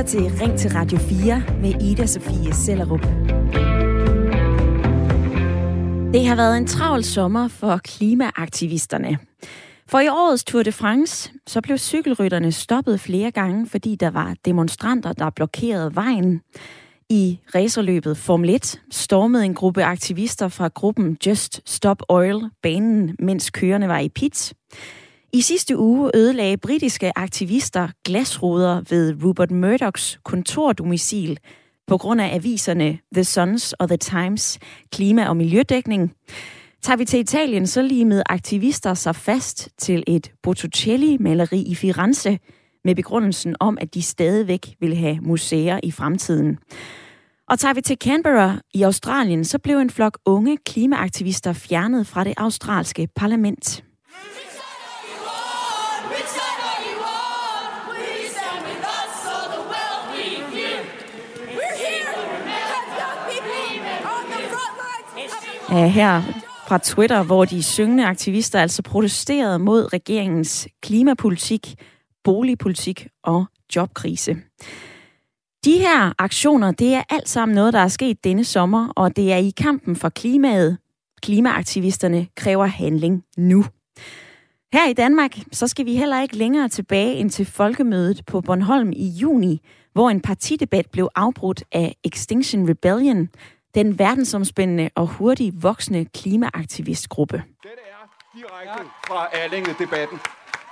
lytter til Ring til Radio 4 med Ida Sofie Sellerup. Det har været en travl sommer for klimaaktivisterne. For i årets Tour de France, så blev cykelrytterne stoppet flere gange, fordi der var demonstranter, der blokerede vejen. I racerløbet Formel 1 stormede en gruppe aktivister fra gruppen Just Stop Oil banen, mens kørerne var i pit. I sidste uge ødelagde britiske aktivister glasruder ved Rupert Murdochs kontordomicil på grund af aviserne The Suns og The Times klima- og miljødækning. Tager vi til Italien, så limede aktivister sig fast til et Botticelli-maleri i Firenze med begrundelsen om, at de stadigvæk vil have museer i fremtiden. Og tager vi til Canberra i Australien, så blev en flok unge klimaaktivister fjernet fra det australske parlament. Her fra Twitter, hvor de syngende aktivister altså protesterede mod regeringens klimapolitik, boligpolitik og jobkrise. De her aktioner, det er alt sammen noget, der er sket denne sommer, og det er i kampen for klimaet. Klimaaktivisterne kræver handling nu. Her i Danmark, så skal vi heller ikke længere tilbage end til folkemødet på Bornholm i juni, hvor en partidebat blev afbrudt af Extinction Rebellion, den verdensomspændende og hurtigt voksende klimaaktivistgruppe. Dette er direkte fra Allinge-debatten.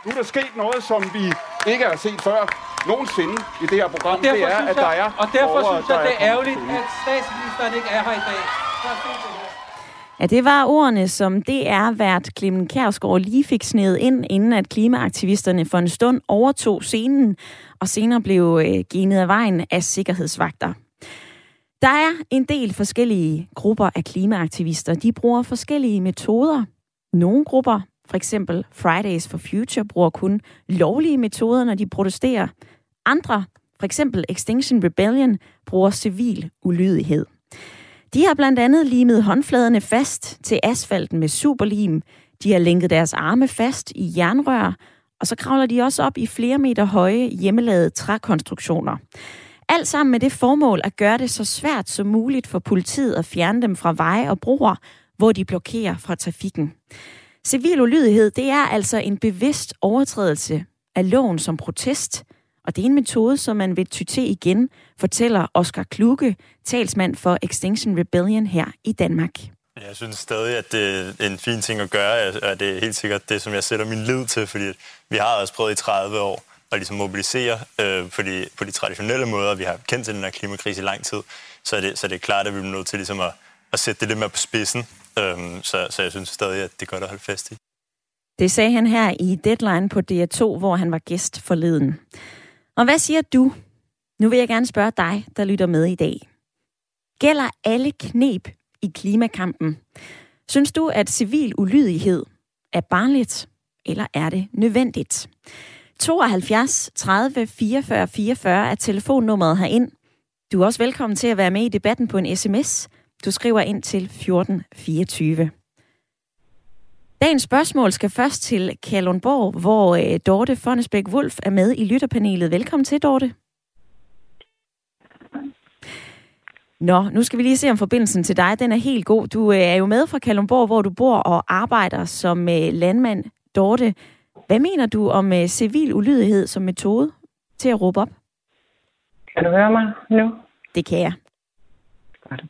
Nu er der sket noget, som vi ikke har set før nogensinde i det her program. Det er, at der er Og derfor borgere, synes jeg, det er er ærgerligt, at statsministeren ikke er her i dag. Det. Ja, det var ordene, som DR-vært Clemen Kærsgaard lige fik snedet ind, inden at klimaaktivisterne for en stund overtog scenen, og senere blev øh, genet af vejen af sikkerhedsvagter. Der er en del forskellige grupper af klimaaktivister. De bruger forskellige metoder. Nogle grupper, for eksempel Fridays for Future, bruger kun lovlige metoder, når de protesterer. Andre, for eksempel Extinction Rebellion, bruger civil ulydighed. De har blandt andet limet håndfladerne fast til asfalten med superlim. De har lænket deres arme fast i jernrør, og så kravler de også op i flere meter høje hjemmelavede trækonstruktioner. Alt sammen med det formål at gøre det så svært som muligt for politiet at fjerne dem fra veje og broer, hvor de blokerer fra trafikken. Civil ulydighed, det er altså en bevidst overtrædelse af loven som protest, og det er en metode, som man vil ty til igen, fortæller Oscar Kluge, talsmand for Extinction Rebellion her i Danmark. Jeg synes stadig, at det er en fin ting at gøre, og det er helt sikkert det, som jeg sætter min lid til, fordi vi har også prøvet i 30 år at ligesom mobilisere øh, på, de, på de traditionelle måder. Vi har kendt til den her klimakrise i lang tid, så er det, så er det klart, at vi er nødt til ligesom at, at sætte det lidt mere på spidsen. Øhm, så, så jeg synes stadig, at det er godt at holde fast i. Det sagde han her i Deadline på DR2, hvor han var gæst forleden. Og hvad siger du? Nu vil jeg gerne spørge dig, der lytter med i dag. Gælder alle knep i klimakampen? Synes du, at civil ulydighed er barnligt, eller er det nødvendigt? 72 30 44 44 er telefonnummeret herind. Du er også velkommen til at være med i debatten på en sms. Du skriver ind til 1424. Dagens spørgsmål skal først til Kalundborg, hvor øh, Dorte Fonnesbæk Wolf er med i lytterpanelet. Velkommen til, Dorte. Nå, nu skal vi lige se om forbindelsen til dig. Den er helt god. Du øh, er jo med fra Kalundborg, hvor du bor og arbejder som øh, landmand. Dorte, hvad mener du om øh, civil ulydighed som metode til at råbe op? Kan du høre mig nu? Det kan jeg. Godt.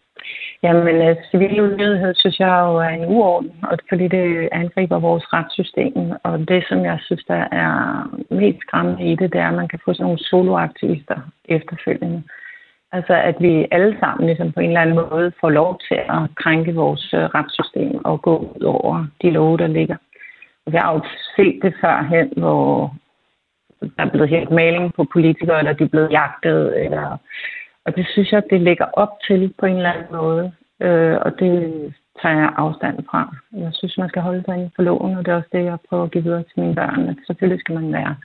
Jamen, øh, civil ulydighed synes jeg jo er en uorden, og fordi det angriber vores retssystem. Og det, som jeg synes, der er mest skræmmende i det, det er, at man kan få sådan nogle soloaktivister efterfølgende. Altså, at vi alle sammen ligesom på en eller anden måde får lov til at krænke vores øh, retssystem og gå ud over de love, der ligger. Og har jo set det førhen, hvor der er blevet helt maling på politikere, eller de er blevet jagtet, eller og det synes jeg, det ligger op til på en eller anden måde. Øh, og det tager jeg afstand fra. Jeg synes, man skal holde sig inden for loven, og det er også det, jeg prøver at give videre til mine børn. At selvfølgelig skal man være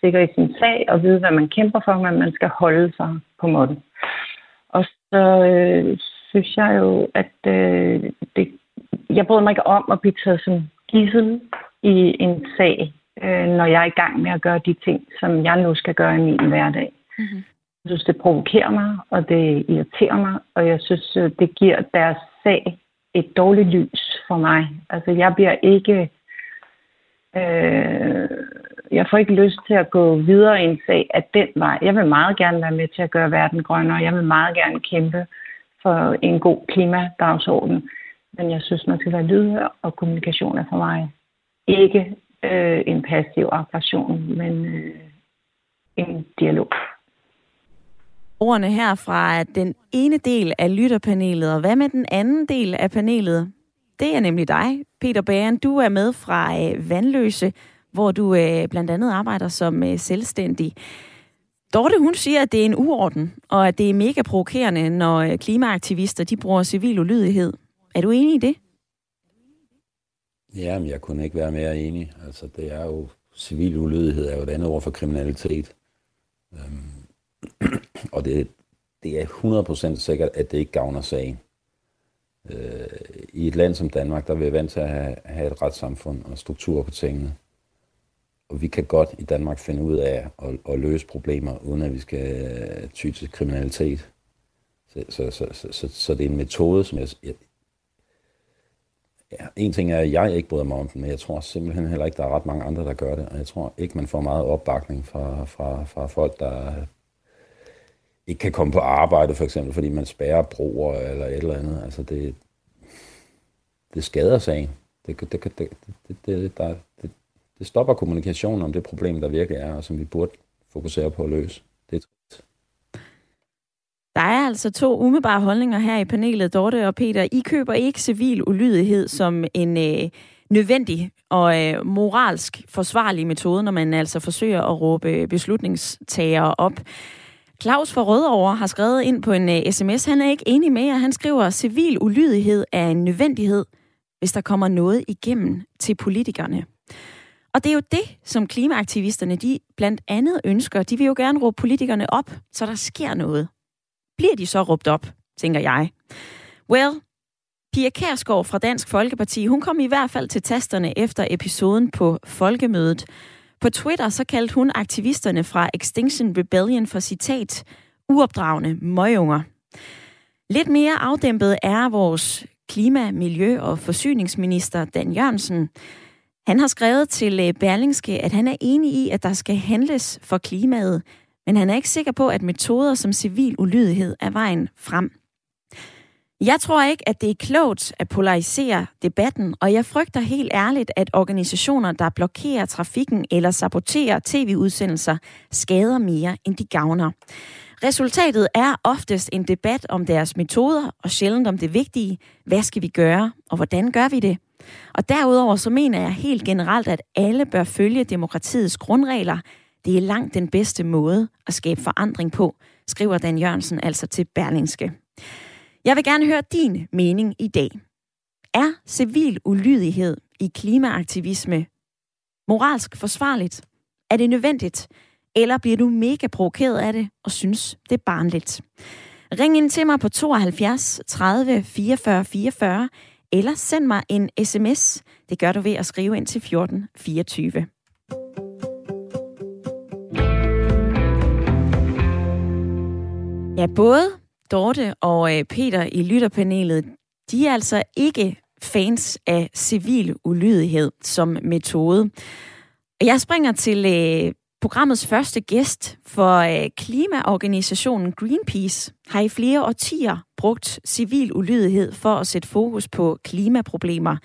sikker i sin sag og vide, hvad man kæmper for, men man skal holde sig på måden. Og så øh, synes jeg jo, at øh, det, jeg bryder mig ikke om at blive taget som gissel i en sag, øh, når jeg er i gang med at gøre de ting, som jeg nu skal gøre i min hverdag. Mm-hmm. synes, det provokerer mig, og det irriterer mig, og jeg synes, øh, det giver deres sag et dårligt lys for mig. Altså, jeg bliver ikke... Øh, jeg får ikke lyst til at gå videre i en sag af den vej. Jeg vil meget gerne være med til at gøre verden grønnere. Jeg vil meget gerne kæmpe for en god klimadagsorden. Men jeg synes, man skal være lydhør, og kommunikation er for mig ikke øh, en passiv aggression, men øh, en dialog. Ordene her fra den ene del af lytterpanelet, og hvad med den anden del af panelet? Det er nemlig dig, Peter Bæren. Du er med fra øh, Vandløse, hvor du øh, blandt andet arbejder som øh, selvstændig. Dorte, hun siger, at det er en uorden, og at det er mega provokerende, når øh, klimaaktivister de bruger civil ulydighed. Er du enig i det? Jamen, jeg kunne ikke være mere enig. Altså, det er jo, civil ulydighed er jo et andet ord for kriminalitet. Øhm, og det, det er 100% sikkert, at det ikke gavner sagen. Øh, I et land som Danmark, der er vi vant til at have, have et retssamfund og struktur på tingene. Og vi kan godt i Danmark finde ud af at, at løse problemer, uden at vi skal øh, ty til kriminalitet. Så, så, så, så, så, så det er en metode, som jeg, jeg, Ja, en ting er, at jeg ikke bryder mig om den, men jeg tror simpelthen heller ikke, der er ret mange andre, der gør det. Og jeg tror ikke, man får meget opbakning fra, fra, fra folk, der ikke kan komme på arbejde, for eksempel, fordi man spærrer broer eller et eller andet. Altså, det, det skader sagen. Det, det, det, det, det, der, det, det stopper kommunikationen om det problem, der virkelig er, og som vi burde fokusere på at løse. Det er der er altså to umiddelbare holdninger her i panelet, Dorte og Peter. I køber ikke civil ulydighed som en øh, nødvendig og øh, moralsk forsvarlig metode, når man altså forsøger at råbe beslutningstagere op. Claus fra Rødovre har skrevet ind på en øh, uh, sms. Han er ikke enig med jer. Han skriver, at civil ulydighed er en nødvendighed, hvis der kommer noget igennem til politikerne. Og det er jo det, som klimaaktivisterne de blandt andet ønsker. De vil jo gerne råbe politikerne op, så der sker noget. Bliver de så råbt op, tænker jeg. Well, Pia Kærsgaard fra Dansk Folkeparti, hun kom i hvert fald til tasterne efter episoden på Folkemødet. På Twitter så kaldte hun aktivisterne fra Extinction Rebellion for citat uopdragende møgunger. Lidt mere afdæmpet er vores klima-, miljø- og forsyningsminister Dan Jørgensen. Han har skrevet til øh, Berlingske, at han er enig i, at der skal handles for klimaet, men han er ikke sikker på, at metoder som civil ulydighed er vejen frem. Jeg tror ikke, at det er klogt at polarisere debatten, og jeg frygter helt ærligt, at organisationer, der blokerer trafikken eller saboterer tv-udsendelser, skader mere, end de gavner. Resultatet er oftest en debat om deres metoder, og sjældent om det vigtige, hvad skal vi gøre, og hvordan gør vi det? Og derudover så mener jeg helt generelt, at alle bør følge demokratiets grundregler, det er langt den bedste måde at skabe forandring på, skriver Dan Jørgensen altså til Berlingske. Jeg vil gerne høre din mening i dag. Er civil ulydighed i klimaaktivisme moralsk forsvarligt? Er det nødvendigt? Eller bliver du mega provokeret af det og synes, det er barnligt? Ring ind til mig på 72 30 44 44, eller send mig en sms. Det gør du ved at skrive ind til 14 24. Ja, både Dorte og øh, Peter i lytterpanelet, de er altså ikke fans af civil ulydighed som metode. Jeg springer til øh, programmets første gæst for øh, klimaorganisationen Greenpeace har i flere årtier brugt civil ulydighed for at sætte fokus på klimaproblemer.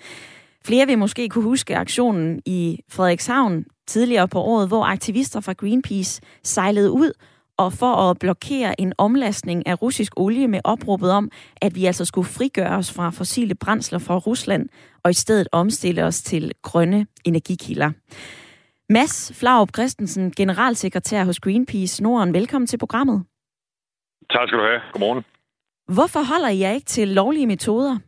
Flere vil måske kunne huske aktionen i Frederikshavn tidligere på året, hvor aktivister fra Greenpeace sejlede ud og for at blokere en omlastning af russisk olie med opråbet om, at vi altså skulle frigøre os fra fossile brændsler fra Rusland og i stedet omstille os til grønne energikilder. Mads Flaup Christensen, generalsekretær hos Greenpeace Norden. Velkommen til programmet. Tak skal du have. Godmorgen. Hvorfor holder I jer ikke til lovlige metoder?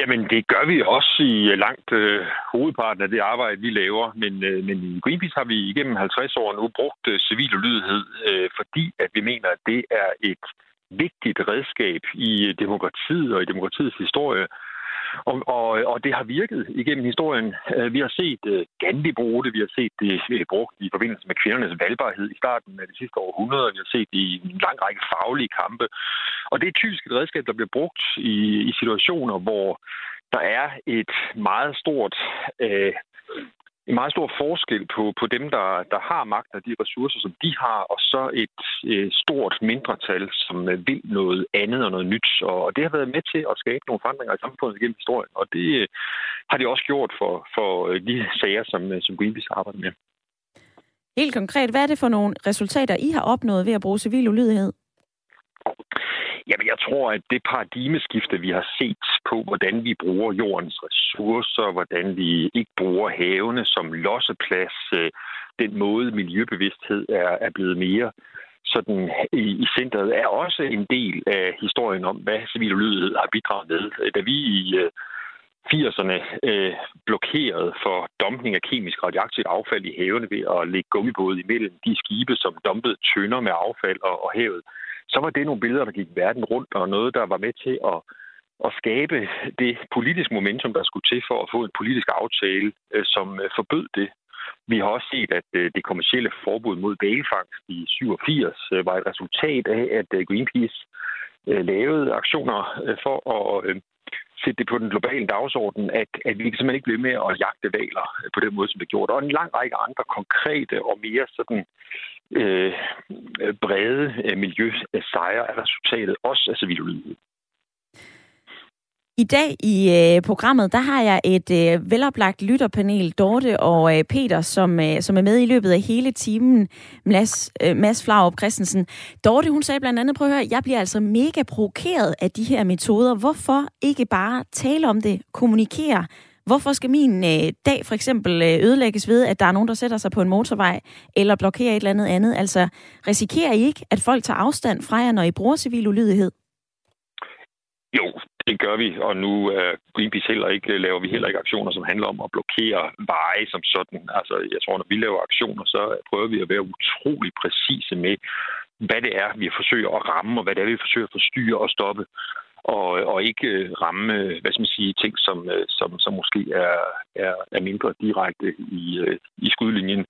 Jamen, det gør vi også i øh, langt øh, hovedparten af det arbejde, vi laver. Men, øh, men i Greenpeace har vi igennem 50 år nu brugt øh, civil ulydighed, øh, fordi at vi mener, at det er et vigtigt redskab i øh, demokratiet og i demokratiets historie og, og, og det har virket igennem historien. Øh, vi har set øh, uh, Gandhi bruge det, vi har set det øh, brugt i forbindelse med kvindernes valgbarhed i starten af det sidste århundrede, vi har set det i en lang række faglige kampe. Og det er typisk et redskab, der bliver brugt i, i situationer, hvor der er et meget stort øh, en meget stor forskel på, på dem, der, der har magt og de ressourcer, som de har, og så et øh, stort mindretal, som øh, vil noget andet og noget nyt. Og det har været med til at skabe nogle forandringer i samfundet gennem historien, og det øh, har de også gjort for, for øh, de sager, som, øh, som Greenpeace arbejder med. Helt konkret, hvad er det for nogle resultater, I har opnået ved at bruge civil ulydighed? Jamen, jeg tror, at det paradigmeskifte, vi har set på, hvordan vi bruger jordens ressourcer, hvordan vi ikke bruger havene som losseplads, øh, den måde miljøbevidsthed er, er blevet mere sådan i, i centret, er også en del af historien om, hvad civil ulydighed har bidraget med. Da vi i 80'erne øh, øh blokeret for dumpning af kemisk radioaktivt affald i havene ved at lægge gummibåde imellem de skibe, som dumpede tønder med affald og, og havet, så var det nogle billeder, der gik verden rundt, og noget, der var med til at, at skabe det politiske momentum, der skulle til for at få en politisk aftale, øh, som øh, forbød det. Vi har også set, at øh, det kommercielle forbud mod bælefangst i 87 var et resultat af, at Greenpeace lavede aktioner for at sætte det på den globale dagsorden, at, at vi simpelthen ikke bliver med at jagte valer på den måde, som det gjort. Og en lang række andre konkrete og mere sådan øh, brede øh, miljøsejre er resultatet også af civiludlighed. I dag i øh, programmet, der har jeg et øh, veloplagt lytterpanel, Dorte og øh, Peter, som, øh, som er med i løbet af hele timen. Mads, øh, Mads Flaup Christensen. Dorte, hun sagde blandt andet, prøv at høre, jeg bliver altså mega provokeret af de her metoder. Hvorfor ikke bare tale om det, kommunikere? Hvorfor skal min øh, dag for eksempel øh, ødelægges ved, at der er nogen, der sætter sig på en motorvej eller blokerer et eller andet andet? Altså, risikerer I ikke, at folk tager afstand fra jer, når I bruger civil ulydighed? Jo, det gør vi, og nu uh, Greenpeace heller ikke, øh, laver vi heller ikke aktioner, som handler om at blokere veje som sådan. Altså, jeg tror, når vi laver aktioner, så prøver vi at være utrolig præcise med, hvad det er, vi forsøger at ramme, og hvad det er, vi forsøger at forstyrre og stoppe og, og ikke øh, ramme, hvad skal man sige, ting, som, som, som måske er, er, er mindre direkte i, i skudlinjen.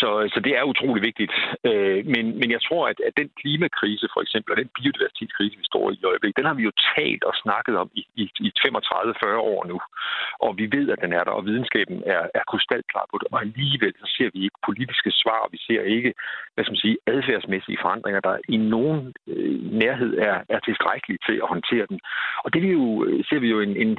Så, så det er utrolig vigtigt. Øh, men, men jeg tror, at, at den klimakrise for eksempel, og den biodiversitetskrise, vi står i i øjeblikket, den har vi jo talt og snakket om i, i, i 35-40 år nu. Og vi ved, at den er der, og videnskaben er, er krystalklar på det. Og alligevel så ser vi ikke politiske svar, vi ser ikke, hvad skal man sige, adfærdsmæssige forandringer, der i nogen øh, nærhed er, er tilstrækkelige til at håndtere den. Og det vi jo, øh, ser vi jo en, en,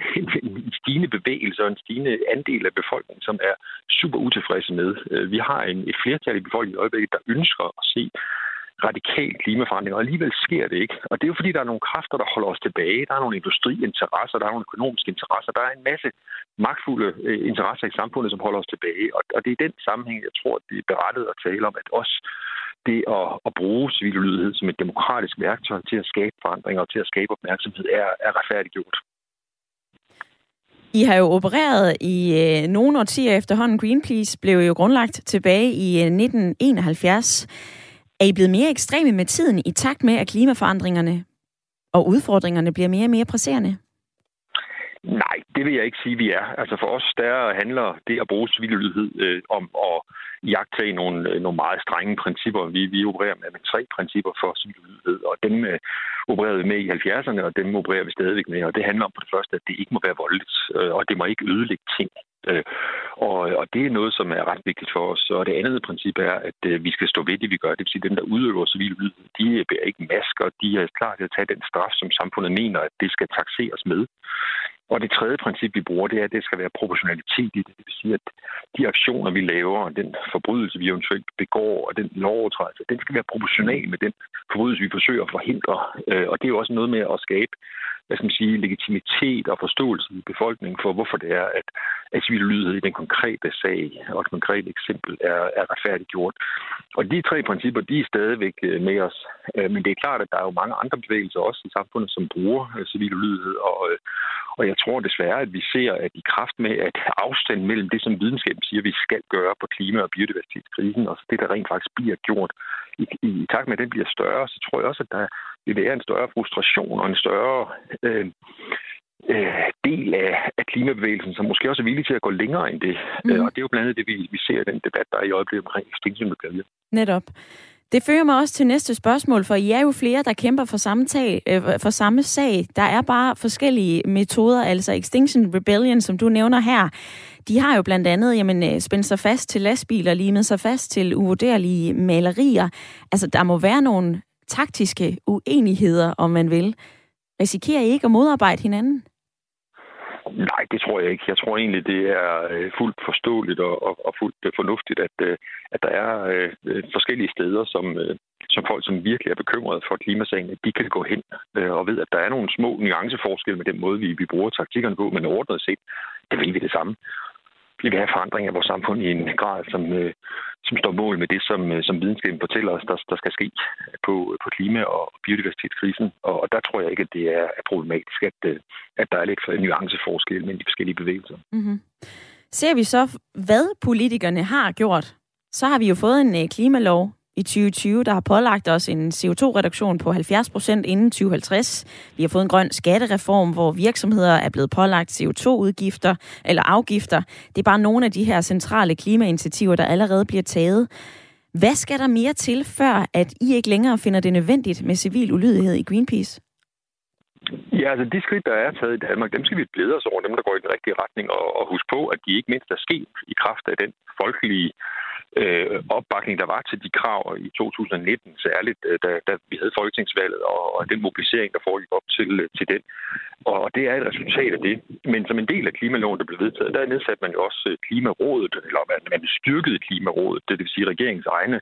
en stigende bevægelse og en stigende andel af befolkningen, som er super utilfredse med. Øh, vi har en, et flertal i befolkningen i øjeblikket, der ønsker at se radikal klimaforandring, og alligevel sker det ikke. Og det er jo fordi, der er nogle kræfter, der holder os tilbage. Der er nogle industriinteresser, der er nogle økonomiske interesser, der er en masse magtfulde øh, interesser i samfundet, som holder os tilbage. Og, og det er i den sammenhæng, jeg tror, at det er berettet at tale om, at os det at, at bruge civil ulydighed som et demokratisk værktøj til at skabe forandringer og til at skabe opmærksomhed er, er retfærdiggjort. I har jo opereret i øh, nogle årtier efterhånden. Greenpeace blev jo grundlagt tilbage i øh, 1971. Er I blevet mere ekstreme med tiden i takt med, at klimaforandringerne og udfordringerne bliver mere og mere presserende? Nej, det vil jeg ikke sige, vi er. Altså for os, der handler det at bruge civillydighed øh, om at jagtage nogle, øh, nogle meget strenge principper. Vi, vi opererer med, med tre principper for civillydighed, og dem øh, opererede vi med i 70'erne, og dem opererer vi stadigvæk med. Og det handler om på det første, at det ikke må være voldeligt, øh, og det må ikke ødelægge ting. Øh, og, og det er noget, som er ret vigtigt for os. Og det andet princip er, at øh, vi skal stå ved det, vi gør. Det vil sige, at dem, der udøver civil de øh, bærer ikke masker. De er klar til at tage den straf, som samfundet mener, at det skal taxeres med. Og det tredje princip, vi bruger, det er, at det skal være proportionalitet i det. Det vil sige, at de aktioner, vi laver, og den forbrydelse, vi eventuelt begår, og den lovovertrædelse, den skal være proportional med den forbrydelse, vi forsøger at forhindre. Øh, og det er jo også noget med at skabe hvad skal man sige, legitimitet og forståelse i befolkningen for, hvorfor det er, at, at civillydighed i den konkrete sag og et konkret eksempel er, er retfærdiggjort. Og de tre principper, de er stadigvæk øh, med os. Øh, men det er klart, at der er jo mange andre bevægelser også i samfundet, som bruger øh, civil lydighed. Og, og jeg tror desværre, at vi ser, at i kraft med, at afstanden mellem det, som videnskaben siger, vi skal gøre på klima- og biodiversitetskrisen, og det, der rent faktisk bliver gjort, i, i takt med, at den bliver større, så tror jeg også, at der vil være en større frustration og en større øh, øh, del af, af klimabevægelsen, som måske også er villig til at gå længere end det. Mm. Og det er jo blandt andet det, vi, vi ser i den debat, der er i øjeblikket omkring Extinction Rebellion. Netop. Det fører mig også til næste spørgsmål, for I er jo flere, der kæmper for samme, tag, øh, for samme sag. Der er bare forskellige metoder, altså Extinction Rebellion, som du nævner her. De har jo blandt andet jamen, øh, spændt sig fast til lastbiler, limet sig fast til uvurderlige malerier. Altså, der må være nogle taktiske uenigheder, om man vil. Risikerer I ikke at modarbejde hinanden? Nej, det tror jeg ikke. Jeg tror egentlig, det er øh, fuldt forståeligt og, og, og fuldt øh, fornuftigt, at, øh, at der er forskellige steder, som, som folk, som virkelig er bekymrede for klimasagen, at de kan gå hen og ved, at der er nogle små nuanceforskelle med den måde, vi, vi bruger taktikkerne på, men ordnet set, det vil vi det samme vi vil have forandring af vores samfund i en grad, som, øh, som står mål med det, som, øh, som videnskaben fortæller os, der, der skal ske på, på klima- og biodiversitetskrisen. Og, og der tror jeg ikke, at det er, er problematisk, at, øh, at der er lidt for nuanceforskel mellem de forskellige bevægelser. Mm-hmm. Ser vi så, hvad politikerne har gjort, så har vi jo fået en klimalov, i 2020, der har pålagt os en CO2-reduktion på 70 procent inden 2050. Vi har fået en grøn skattereform, hvor virksomheder er blevet pålagt CO2-udgifter eller afgifter. Det er bare nogle af de her centrale klimainitiativer, der allerede bliver taget. Hvad skal der mere til, før at I ikke længere finder det nødvendigt med civil ulydighed i Greenpeace? Ja, altså de skridt, der er taget i Danmark, dem skal vi glæde os over, dem der går i den rigtige retning, og, og huske på, at de ikke mindst er sket i kraft af den folkelige øh, opbakning, der var til de krav i 2019, særligt øh, da, da vi havde folketingsvalget, og, og den mobilisering, der foregik op til, øh, til den. Og det er et resultat af det. Men som en del af klimaloven, der blev vedtaget, der nedsatte man jo også øh, Klimarådet, eller man styrkede Klimarådet, det vil sige regeringens egne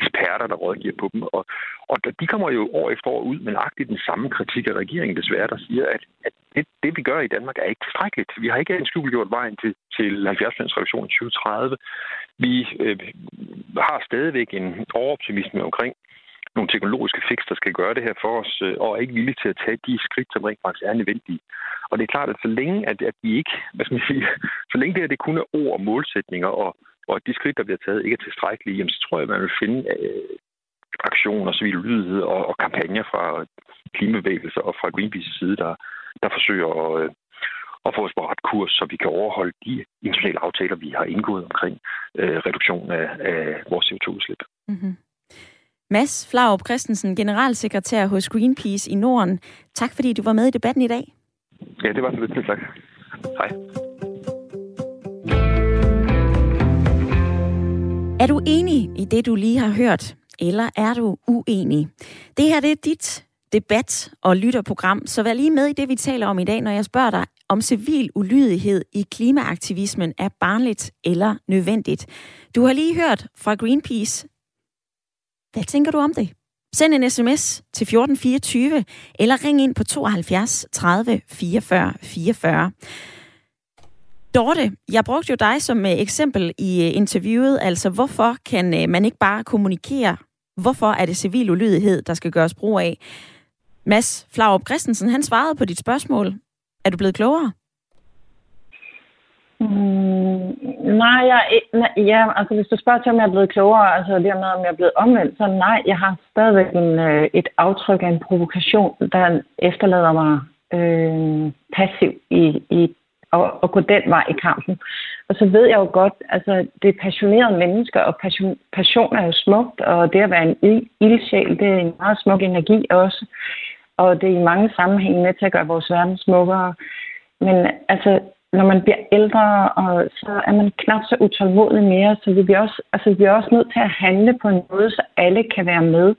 eksperter, der rådgiver på dem. Og, og de kommer jo år efter år ud med nøjagtigt den samme kritik af regeringen desværre, der siger, at, at det, det, vi gør i Danmark, er ikke tilstrækkeligt. Vi har ikke gjort vejen til, til 70 reduktion i 2030. Vi øh, har stadigvæk en overoptimisme omkring nogle teknologiske fix, der skal gøre det her for os, øh, og er ikke villige til at tage de skridt, som rent faktisk er nødvendige. Og det er klart, at så længe, at, at vi ikke, hvad skal man sige, så længe det her det kun er ord og målsætninger, og, og at de skridt, der bliver taget, ikke er tilstrækkelige, jamen, så tror jeg, at man vil finde øh, aktioner, civil lydighed og, og kampagner fra klimabevægelser og fra Greenpeace side, der, der forsøger at, øh, at få os på ret kurs, så vi kan overholde de internationale aftaler, vi har indgået omkring øh, reduktion af, af vores CO2-udslip. Mm-hmm. Mads Flaup Christensen, generalsekretær hos Greenpeace i Norden. Tak fordi du var med i debatten i dag. Ja, det var så lidt. Tak. Hej. Er du enig i det, du lige har hørt, eller er du uenig? Det her det er dit debat- og lytterprogram, så vær lige med i det, vi taler om i dag, når jeg spørger dig, om civil ulydighed i klimaaktivismen er barnligt eller nødvendigt. Du har lige hørt fra Greenpeace. Hvad tænker du om det? Send en sms til 1424, eller ring ind på 72 30 44 44. Dorte, jeg brugte jo dig som øh, eksempel i øh, interviewet. Altså, hvorfor kan øh, man ikke bare kommunikere? Hvorfor er det civil ulydighed, der skal gøres brug af? Mads Flaup Christensen, han svarede på dit spørgsmål. Er du blevet klogere? Mm, nej, jeg, nej, ja, altså hvis du spørger til, om jeg er blevet klogere, altså det med, om jeg er blevet omvendt, så nej, jeg har stadigvæk en, øh, et aftryk af en provokation, der efterlader mig øh, passiv i, i at, at gå den vej i kampen. Og så ved jeg jo godt, altså det er passionerede mennesker, og passion, passion er jo smukt, og det at være en ildsjæl, det er en meget smuk energi også og det er i mange sammenhænge med til at gøre vores verden smukkere. Men altså, når man bliver ældre, og så er man knap så utålmodig mere, så vi bliver også, altså, vi er også nødt til at handle på en måde, så alle kan være med.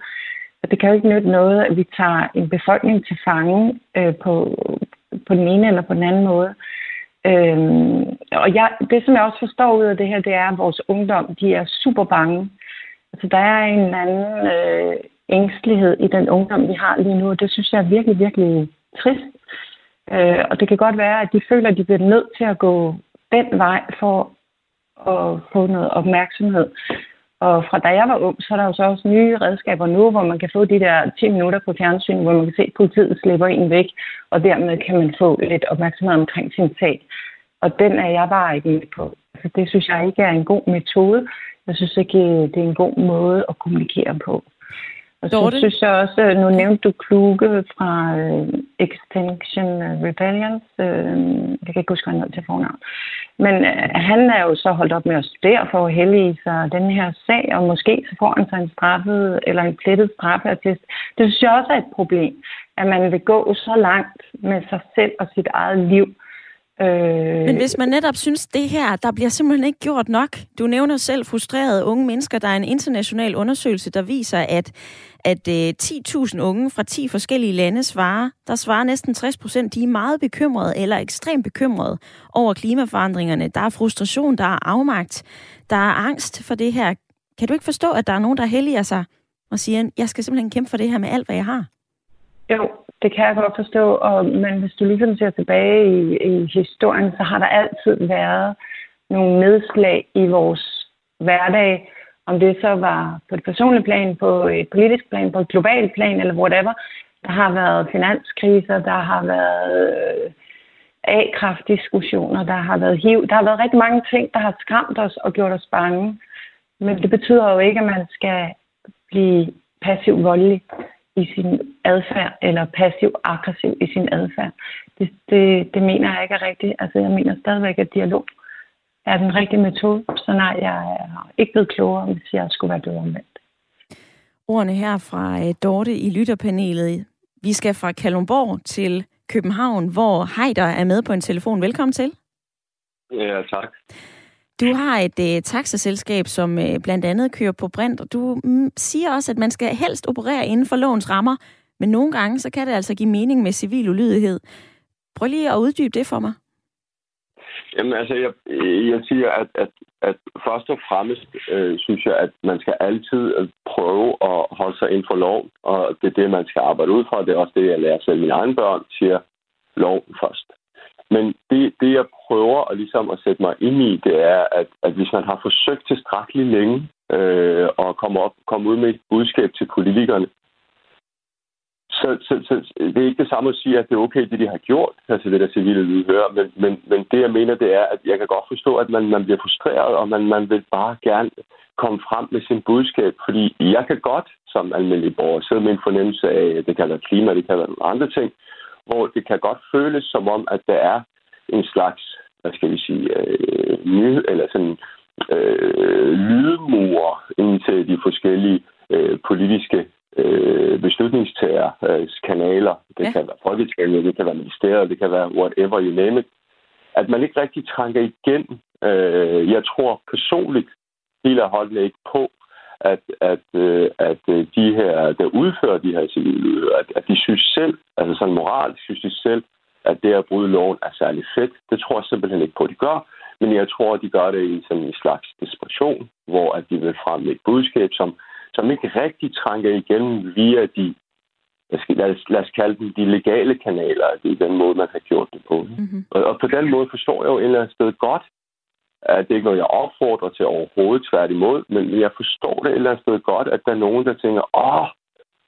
Og det kan jo ikke nytte noget, at vi tager en befolkning til fange øh, på, på den ene eller på den anden måde. Øhm, og jeg, det, som jeg også forstår ud af det her, det er, at vores ungdom, de er super bange. Altså, der er en eller anden øh, ængstelighed i den ungdom, vi har lige nu, og det synes jeg er virkelig, virkelig trist. Øh, og det kan godt være, at de føler, at de bliver nødt til at gå den vej for at få noget opmærksomhed. Og fra da jeg var ung, så er der jo så også nye redskaber nu, hvor man kan få de der 10 minutter på fjernsyn, hvor man kan se, at politiet slipper en væk, og dermed kan man få lidt opmærksomhed omkring sin sag. Og den er jeg bare ikke med på. Altså, det synes jeg ikke er en god metode. Jeg synes ikke, det er en god måde at kommunikere på. Og så Dorte? synes jeg også, øh, nu nævnte du Kluge fra uh, Extinction Rebellions. Uh, jeg kan ikke huske, hvad han til fornavn. Men uh, han er jo så holdt op med at studere for at hellige sig den her sag, og måske så får han sig en straffet eller en plettet straffeartist. Det synes jeg også er et problem, at man vil gå så langt med sig selv og sit eget liv, Øh... Men hvis man netop synes, det her, der bliver simpelthen ikke gjort nok. Du nævner selv frustrerede unge mennesker. Der er en international undersøgelse, der viser, at, at øh, 10.000 unge fra 10 forskellige lande svarer. Der svarer næsten 60 procent, de er meget bekymrede eller ekstremt bekymrede over klimaforandringerne. Der er frustration, der er afmagt, der er angst for det her. Kan du ikke forstå, at der er nogen, der helliger sig og siger, jeg skal simpelthen kæmpe for det her med alt, hvad jeg har? Jo, det kan jeg godt forstå, og, men hvis du ligesom ser tilbage i, i historien, så har der altid været nogle nedslag i vores hverdag, om det så var på et personligt plan, på et politisk plan, på et globalt plan eller whatever. Der har været finanskriser, der har været øh, A-kraftdiskussioner, der har været HIV. Der har været rigtig mange ting, der har skræmt os og gjort os bange. Men det betyder jo ikke, at man skal blive passiv voldelig i sin adfærd, eller passiv-aggressiv i sin adfærd. Det, det, det mener jeg ikke er rigtigt. Altså, jeg mener stadigvæk, at dialog er den rigtige metode. Så nej, jeg er ikke blevet klogere, hvis jeg skulle være død omvendt. Ordene her fra øh, Dorte i lytterpanelet. Vi skal fra Kalundborg til København, hvor Heider er med på en telefon. Velkommen til. Ja, tak. Du har et øh, taxaselskab, som øh, blandt andet kører på brint, og du mm, siger også, at man skal helst operere inden for lovens rammer, men nogle gange så kan det altså give mening med civil ulydighed. Prøv lige at uddybe det for mig. Jamen altså, jeg, jeg siger, at, at, at først og fremmest øh, synes jeg, at man skal altid øh, prøve at holde sig inden for loven, og det er det, man skal arbejde ud fra. Det er også det, jeg lærer selv mine egne børn, siger loven først. Men det, det, jeg prøver at, ligesom at sætte mig ind i, det er, at, at hvis man har forsøgt tilstrækkeligt længe øh, at komme, op, komme ud med et budskab til politikerne, så, så, så det er ikke det samme at sige, at det er okay, det de har gjort, altså det der civile lydhør, men, men, men det jeg mener, det er, at jeg kan godt forstå, at man, man bliver frustreret, og man, man vil bare gerne komme frem med sin budskab, fordi jeg kan godt som almindelig borger sidde med en fornemmelse af, at det kan være klima, det kan være andre ting, hvor det kan godt føles som om, at der er en slags, hvad skal vi sige, øh, ny, eller sådan øh, lydmur ind til de forskellige øh, politiske øh, beslutningstager, øh, kanaler. Det ja. kan være Folketinget, det kan være ministeriet, det kan være whatever you name it. At man ikke rigtig trænger igen. Øh, jeg tror personligt, helt af holdene ikke på, at, at, øh, at øh, de her, der udfører de her civile, at, at de synes selv, altså sådan moralt synes de selv, at det at bryde loven er særlig fedt. Det tror jeg simpelthen ikke på, at de gør. Men jeg tror, at de gør det i sådan en slags desperation, hvor at de vil fremme et budskab, som, som ikke rigtig trænger igennem via de, lad os, lad os kalde dem de legale kanaler. Det er den måde, man har gjort det på. Mm-hmm. Og, og på den måde forstår jeg jo et eller andet sted godt, det er ikke noget, jeg opfordrer til overhovedet tværtimod, men jeg forstår det et eller andet sted godt, at der er nogen, der tænker, åh,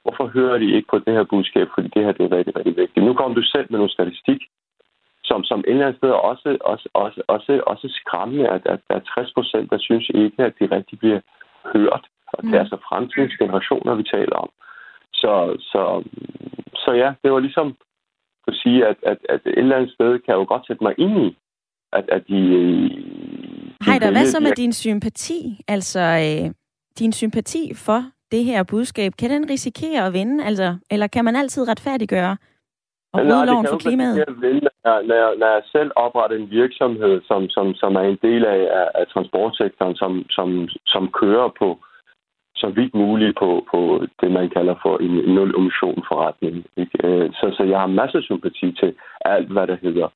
hvorfor hører de ikke på det her budskab, fordi det her det er rigtig, rigtig vigtigt. Nu kommer du selv med nogle statistik, som, som et eller andet sted også, også, også, også, også skræmmende, at, at der er 60 procent, der synes ikke, at de rigtig bliver hørt. Og det er altså fremtidens generationer, vi taler om. Så, så, så ja, det var ligesom at sige, at, at, at et eller andet sted kan jeg jo godt sætte mig ind i, at, at de... Hej der, hvad så med din sympati? Altså, øh, din sympati for det her budskab, kan den risikere at vinde? Altså, eller kan man altid retfærdiggøre og bryde loven for klimaet? Vinde, når, når, når jeg selv opretter en virksomhed, som, som, som er en del af, af, af transportsektoren, som, som, som kører på så vidt muligt på, på det, man kalder for en nul-emission forretning. Ikke? Øh, så, så jeg har masser af sympati til alt, hvad der hedder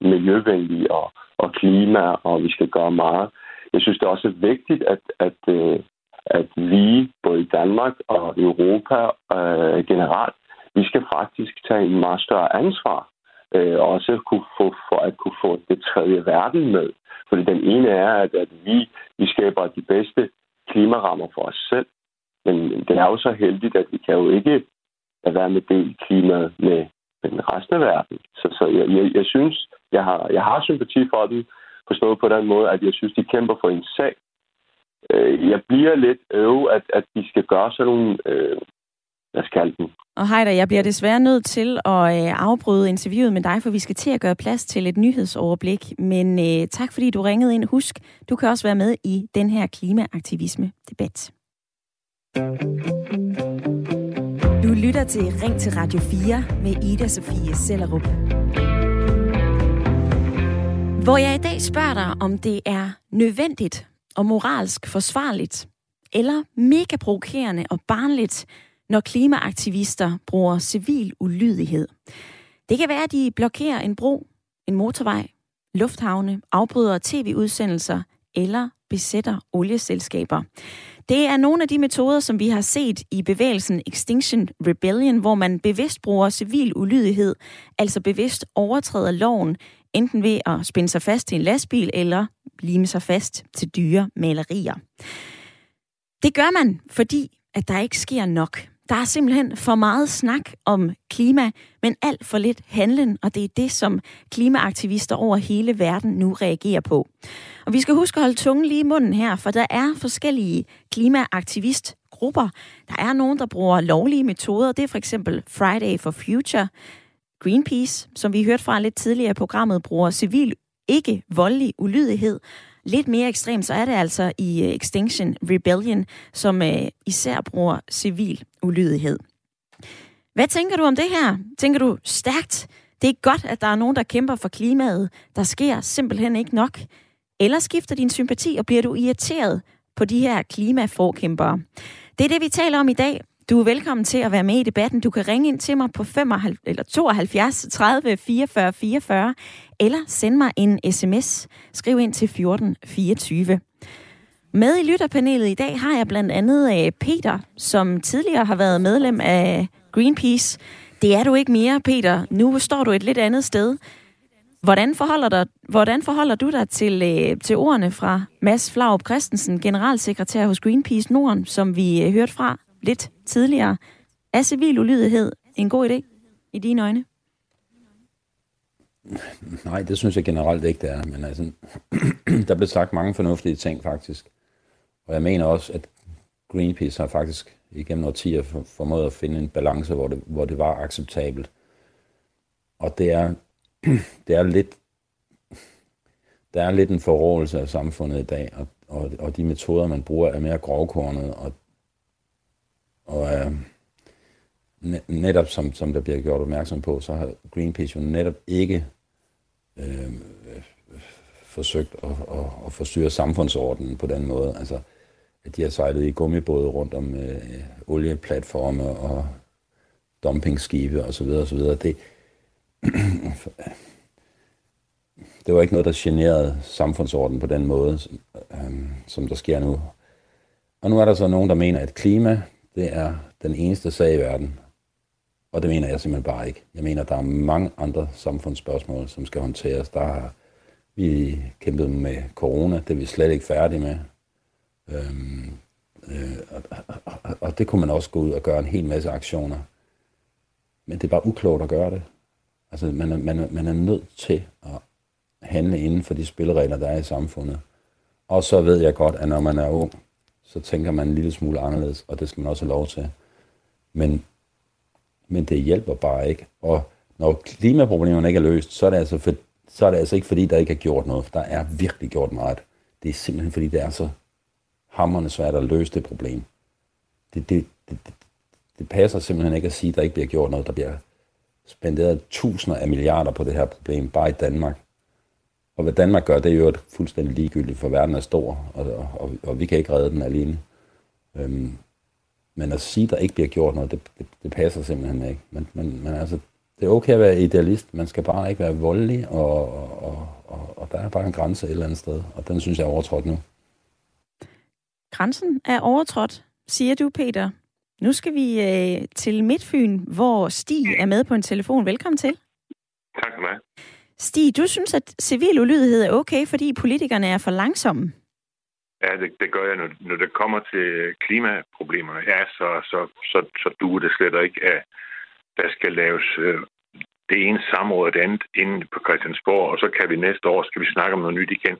miljøvenlig og, og klima, og vi skal gøre meget. Jeg synes, det er også vigtigt, at, at, øh, at vi, både i Danmark og Europa øh, generelt, vi skal faktisk tage en meget større ansvar, øh, og også kunne få, for at kunne få det tredje verden med. Fordi den ene er, at, at vi, vi skaber de bedste klimarammer for os selv, men det er jo så heldigt, at vi kan jo ikke at være med det klimaet med den resten af verden. Så, så jeg, jeg, jeg synes, jeg har, jeg har sympati for dem, forstået på den måde, at jeg synes, de kæmper for en sag. Øh, jeg bliver lidt øv, at, at de skal gøre sådan nogle, øh, jeg skal den. Og Heider, jeg bliver desværre nødt til at øh, afbryde interviewet med dig, for vi skal til at gøre plads til et nyhedsoverblik. Men øh, tak fordi du ringede ind. Husk, du kan også være med i den her klimaaktivisme-debat. Du lytter til Ring til Radio 4 med Ida Sofie Sellerup. Hvor jeg i dag spørger dig, om det er nødvendigt og moralsk forsvarligt, eller mega provokerende og barnligt, når klimaaktivister bruger civil ulydighed. Det kan være, at de blokerer en bro, en motorvej, lufthavne, afbryder tv-udsendelser eller besætter olieselskaber. Det er nogle af de metoder, som vi har set i bevægelsen Extinction Rebellion, hvor man bevidst bruger civil ulydighed, altså bevidst overtræder loven, enten ved at spænde sig fast til en lastbil eller lime sig fast til dyre malerier. Det gør man, fordi at der ikke sker nok. Der er simpelthen for meget snak om klima, men alt for lidt handling, og det er det, som klimaaktivister over hele verden nu reagerer på. Og vi skal huske at holde tungen lige i munden her, for der er forskellige klimaaktivistgrupper. Der er nogen, der bruger lovlige metoder. Det er for eksempel Friday for Future. Greenpeace, som vi hørte fra lidt tidligere i programmet, bruger civil ikke voldelig ulydighed. Lidt mere ekstremt, så er det altså i øh, Extinction Rebellion, som øh, især bruger civil ulydighed. Hvad tænker du om det her? Tænker du stærkt? Det er godt, at der er nogen, der kæmper for klimaet. Der sker simpelthen ikke nok. Eller skifter din sympati, og bliver du irriteret på de her klimaforkæmpere? Det er det, vi taler om i dag. Du er velkommen til at være med i debatten. Du kan ringe ind til mig på 75, eller 72 30 44 44, eller send mig en sms. Skriv ind til 1424. Med i lytterpanelet i dag har jeg blandt andet øh, Peter, som tidligere har været medlem af Greenpeace. Det er du ikke mere, Peter. Nu står du et lidt andet sted. Hvordan forholder, dig, hvordan forholder du dig til, øh, til ordene fra Mads Flaup Christensen, generalsekretær hos Greenpeace Norden, som vi øh, hørte fra lidt tidligere? Er civil ulydighed en god idé i dine øjne? Nej, det synes jeg generelt ikke, det er. Men altså, der blev sagt mange fornuftige ting, faktisk. Og jeg mener også, at Greenpeace har faktisk igennem årtier formået at finde en balance, hvor det, hvor det var acceptabelt. Og det er, det er lidt, der er lidt en forrådelse af samfundet i dag, og, og, og de metoder, man bruger, er mere grovkornet, og, og er, netop som, som der bliver gjort opmærksom på, så har Greenpeace jo netop ikke øh, forsøgt at, at, at forstyrre samfundsordenen på den måde. Altså, at de har sejlet i gummibåde rundt om øh, olieplatforme og dumpingskibe osv. osv. Det, det var ikke noget, der generede samfundsordenen på den måde, som, øh, som der sker nu. Og nu er der så nogen, der mener, at klima, det er den eneste sag i verden. Og det mener jeg simpelthen bare ikke. Jeg mener, der er mange andre samfundsspørgsmål, som skal håndteres. Der har vi kæmpet med corona, det er vi slet ikke færdige med. Øhm, øh, og, og, og det kunne man også gå ud og gøre en hel masse aktioner. Men det er bare uklogt at gøre det. Altså, man er, man er, man er nødt til at handle inden for de spilleregler, der er i samfundet. Og så ved jeg godt, at når man er ung, så tænker man en lille smule anderledes, og det skal man også have lov til. Men, men det hjælper bare ikke. Og når klimaproblemerne ikke er løst, så er det altså, for, så er det altså ikke fordi, der ikke er gjort noget. For der er virkelig gjort meget. Det er simpelthen fordi, det er så hammerne svært at løse det problem. Det, det, det, det, det passer simpelthen ikke at sige, at der ikke bliver gjort noget. Der bliver spenderet tusinder af milliarder på det her problem, bare i Danmark. Og hvad Danmark gør, det er jo et fuldstændig ligegyldigt, for verden er stor, og, og, og, og vi kan ikke redde den alene. Øhm, men at sige, at der ikke bliver gjort noget, det, det, det passer simpelthen ikke. Men, men, men altså, det er okay at være idealist, man skal bare ikke være voldelig, og, og, og, og der er bare en grænse et eller andet sted, og den synes jeg er overtrådt nu. Grænsen er overtrådt, siger du, Peter. Nu skal vi øh, til Midtfyn, hvor Stig er med på en telefon. Velkommen til. Tak skal du have. Stig, du synes, at civil ulydighed er okay, fordi politikerne er for langsomme? Ja, det, det gør jeg. Når, når det kommer til klimaproblemerne, ja, så, så, så, så duer det slet ikke, at der skal laves øh, det ene samråd og det andet inde på Christiansborg, og så kan vi næste år, skal vi snakke om noget nyt igen.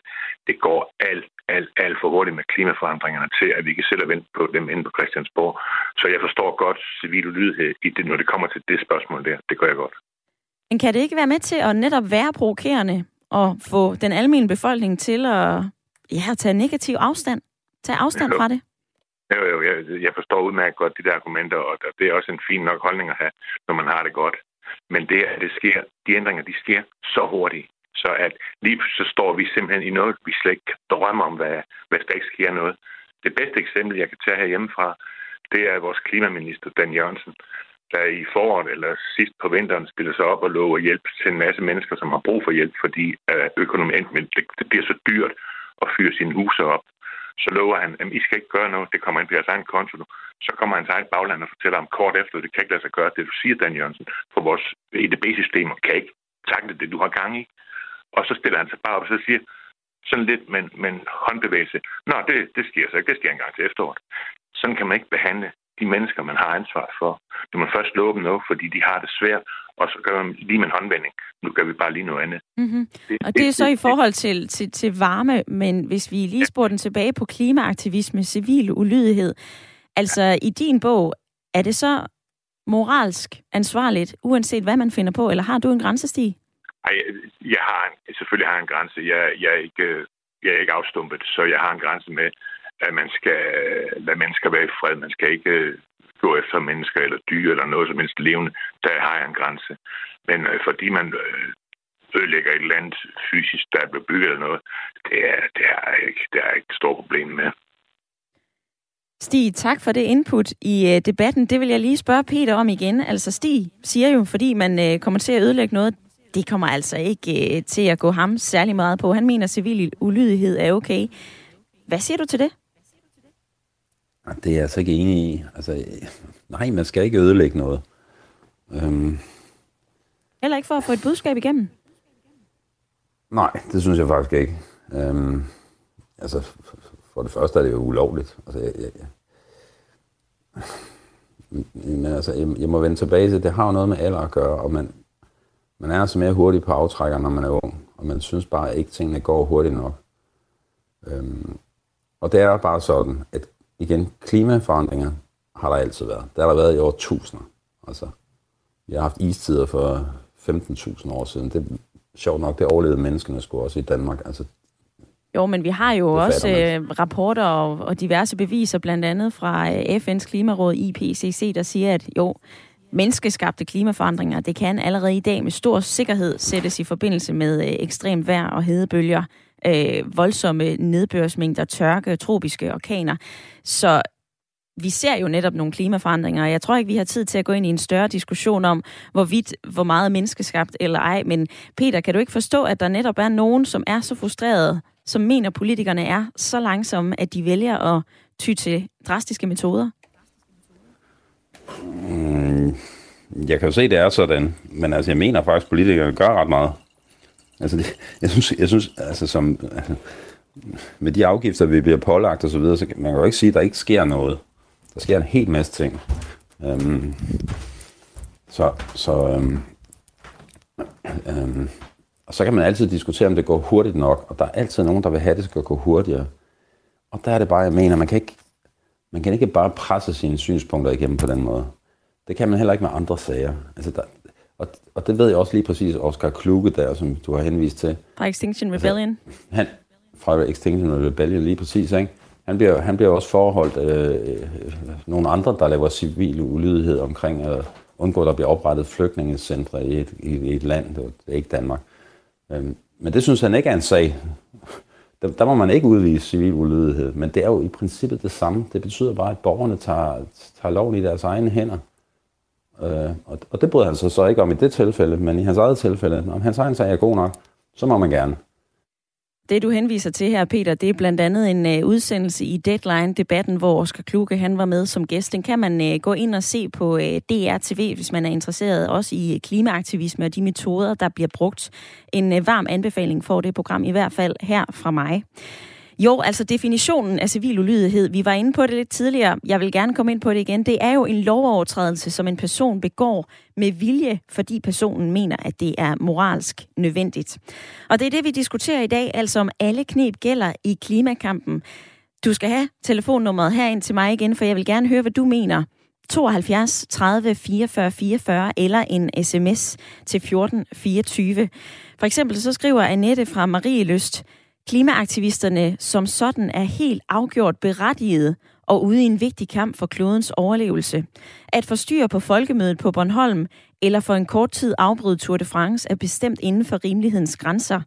Det går alt, alt, alt for hurtigt med klimaforandringerne til, at vi kan selv vente på dem inde på Christiansborg. Så jeg forstår godt civil ulydighed i det, når det kommer til det spørgsmål der. Det gør jeg godt. Men kan det ikke være med til at netop være provokerende og få den almindelige befolkning til at ja, tage negativ afstand? Tage afstand jo. fra det? Jo, jo, jeg, jeg forstår udmærket godt de der argumenter, og det er også en fin nok holdning at have, når man har det godt. Men det, at det sker, de ændringer, de sker så hurtigt, så at lige så står vi simpelthen i noget, vi slet ikke drømmer om, hvad, hvis der ikke sker noget. Det bedste eksempel, jeg kan tage herhjemmefra, det er vores klimaminister, Dan Jørgensen, der i foråret eller sidst på vinteren spiller sig op og lover hjælp til en masse mennesker, som har brug for hjælp, fordi øh, økonomien, det, bliver så dyrt at fyre sine huse op. Så lover han, at I skal ikke gøre noget, det kommer ind på jeres egen konto nu. Så kommer hans egen bagland og fortæller om kort efter, det kan ikke lade sig gøre, det du siger, Dan Jørgensen, for vores EDB-systemer kan ikke takle det, du har gang i. Og så stiller han sig bare op og så siger, sådan lidt med, med en håndbevægelse, Nå, det, det sker så ikke, det sker engang til efteråret. Sådan kan man ikke behandle de mennesker, man har ansvar for. Du må først love dem noget, fordi de har det svært, og så gør man lige med en håndvending. Nu gør vi bare lige noget andet. Mm-hmm. Det, og det er så i forhold til, til, til varme, men hvis vi lige spurgte den tilbage på klimaaktivisme, civil ulydighed, altså i din bog, er det så moralsk ansvarligt, uanset hvad man finder på, eller har du en grænsestig? Ej, jeg har en, selvfølgelig har jeg en grænse. Jeg, jeg, er ikke, jeg er ikke afstumpet, så jeg har en grænse med, at man skal øh, lade mennesker være i fred. Man skal ikke øh, gå efter mennesker eller dyr eller noget som helst levende. Der har jeg en grænse. Men øh, fordi man øh, ødelægger et eller andet fysisk, der er blevet bygget eller noget, det er, det er, ikke, det er ikke et stort problem med. Stig, tak for det input i øh, debatten. Det vil jeg lige spørge Peter om igen. Altså Stig siger jo, fordi man kommer til at ødelægge noget, det kommer altså ikke til at gå ham særlig meget på. Han mener, at civil ulydighed er okay. Hvad siger du til det? Det er jeg altså ikke enig i. Altså, nej, man skal ikke ødelægge noget. Øhm. Heller ikke for at få et budskab igennem? Nej, det synes jeg faktisk ikke. Øhm, altså, for det første er det jo ulovligt. Altså, jeg, jeg, jeg. Men altså, jeg, jeg må vende tilbage til, det har jo noget med alder at gøre, og man, man er altså mere hurtig på aftrækker, når man er ung, og man synes bare ikke, tingene går hurtigt nok. Øhm, og det er bare sådan, at igen, klimaforandringer har der altid været. Det har der været i over tusinder. Altså, vi har haft istider for 15.000 år siden. Det er sjovt nok, det overlevede menneskene skulle også i Danmark. Altså, jo, men vi har jo også øh, rapporter og, og diverse beviser, blandt andet fra øh, FN's klimaråd IPCC, der siger, at jo, menneskeskabte klimaforandringer, det kan allerede i dag med stor sikkerhed sættes i forbindelse med øh, ekstrem vejr og hedebølger øh, voldsomme nedbørsmængder, tørke, tropiske orkaner. Så vi ser jo netop nogle klimaforandringer, og jeg tror ikke, vi har tid til at gå ind i en større diskussion om, hvorvidt, hvor meget menneskeskabt eller ej. Men Peter, kan du ikke forstå, at der netop er nogen, som er så frustrerede, som mener, at politikerne er så langsomme, at de vælger at ty til drastiske metoder? Mm, jeg kan jo se, at det er sådan. Men altså, jeg mener faktisk, at politikerne gør ret meget. Altså, det, jeg synes, jeg synes altså, som, altså, med de afgifter, vi bliver pålagt og så videre, så man kan jo ikke sige, at der ikke sker noget. Der sker en hel masse ting. Øhm, så, så, øhm, øhm, og så kan man altid diskutere, om det går hurtigt nok, og der er altid nogen, der vil have, at det skal gå hurtigere. Og der er det bare, jeg mener, man kan ikke, man kan ikke bare presse sine synspunkter igennem på den måde. Det kan man heller ikke med andre sager. Altså, der, og, og det ved jeg også lige præcis, Oscar Kluge der, som du har henvist til. Fra Extinction altså, Rebellion? Altså, han, fra Extinction Rebellion lige præcis, ikke? Han bliver, han bliver også forholdt øh, nogle andre, der laver civil ulydighed omkring at undgå, at der bliver oprettet flygtningecentre i et, i et land. Det er ikke Danmark. Øhm, men det synes han ikke er en sag. Der, der må man ikke udvise civil ulydighed, men det er jo i princippet det samme. Det betyder bare, at borgerne tager, tager loven i deres egne hænder. Øh, og, og det bryder han sig så ikke om i det tilfælde, men i hans eget tilfælde, om hans egen sag er god nok, så må man gerne. Det, du henviser til her, Peter, det er blandt andet en uh, udsendelse i Deadline-debatten, hvor Oscar Kluge han var med som gæst. Den kan man uh, gå ind og se på uh, øh, DRTV, hvis man er interesseret også i øh, klimaaktivisme og de metoder, der bliver brugt. En uh, varm anbefaling for det program, i hvert fald her fra mig. Jo, altså definitionen af civil ulydighed, vi var inde på det lidt tidligere, jeg vil gerne komme ind på det igen, det er jo en lovovertrædelse, som en person begår med vilje, fordi personen mener, at det er moralsk nødvendigt. Og det er det, vi diskuterer i dag, altså om alle knep gælder i klimakampen. Du skal have telefonnummeret herind til mig igen, for jeg vil gerne høre, hvad du mener. 72 30 44 44 eller en sms til 14 24. For eksempel så skriver Annette fra Marie Lyst, klimaaktivisterne som sådan er helt afgjort berettiget og ude i en vigtig kamp for klodens overlevelse. At forstyrre på folkemødet på Bornholm eller for en kort tid afbryde Tour de France er bestemt inden for rimelighedens grænser.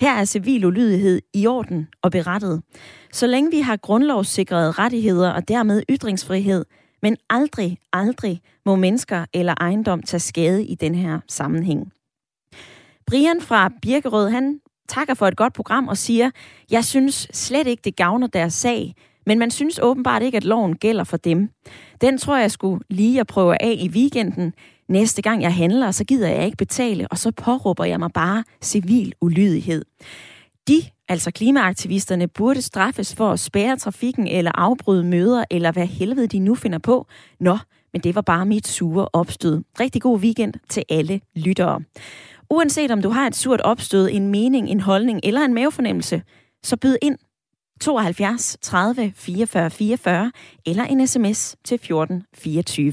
Her er civil ulydighed i orden og berettet. Så længe vi har grundlovssikrede rettigheder og dermed ytringsfrihed, men aldrig, aldrig må mennesker eller ejendom tage skade i den her sammenhæng. Brian fra Birkerød, han takker for et godt program og siger, jeg synes slet ikke, det gavner deres sag, men man synes åbenbart ikke, at loven gælder for dem. Den tror jeg skulle lige at prøve af i weekenden. Næste gang jeg handler, så gider jeg ikke betale, og så påråber jeg mig bare civil ulydighed. De, altså klimaaktivisterne, burde straffes for at spære trafikken eller afbryde møder, eller hvad helvede de nu finder på. Nå, men det var bare mit sure opstød. Rigtig god weekend til alle lyttere. Uanset om du har et surt opstød, en mening, en holdning eller en mavefornemmelse, så byd ind 72 30 44 44 eller en sms til 14 24.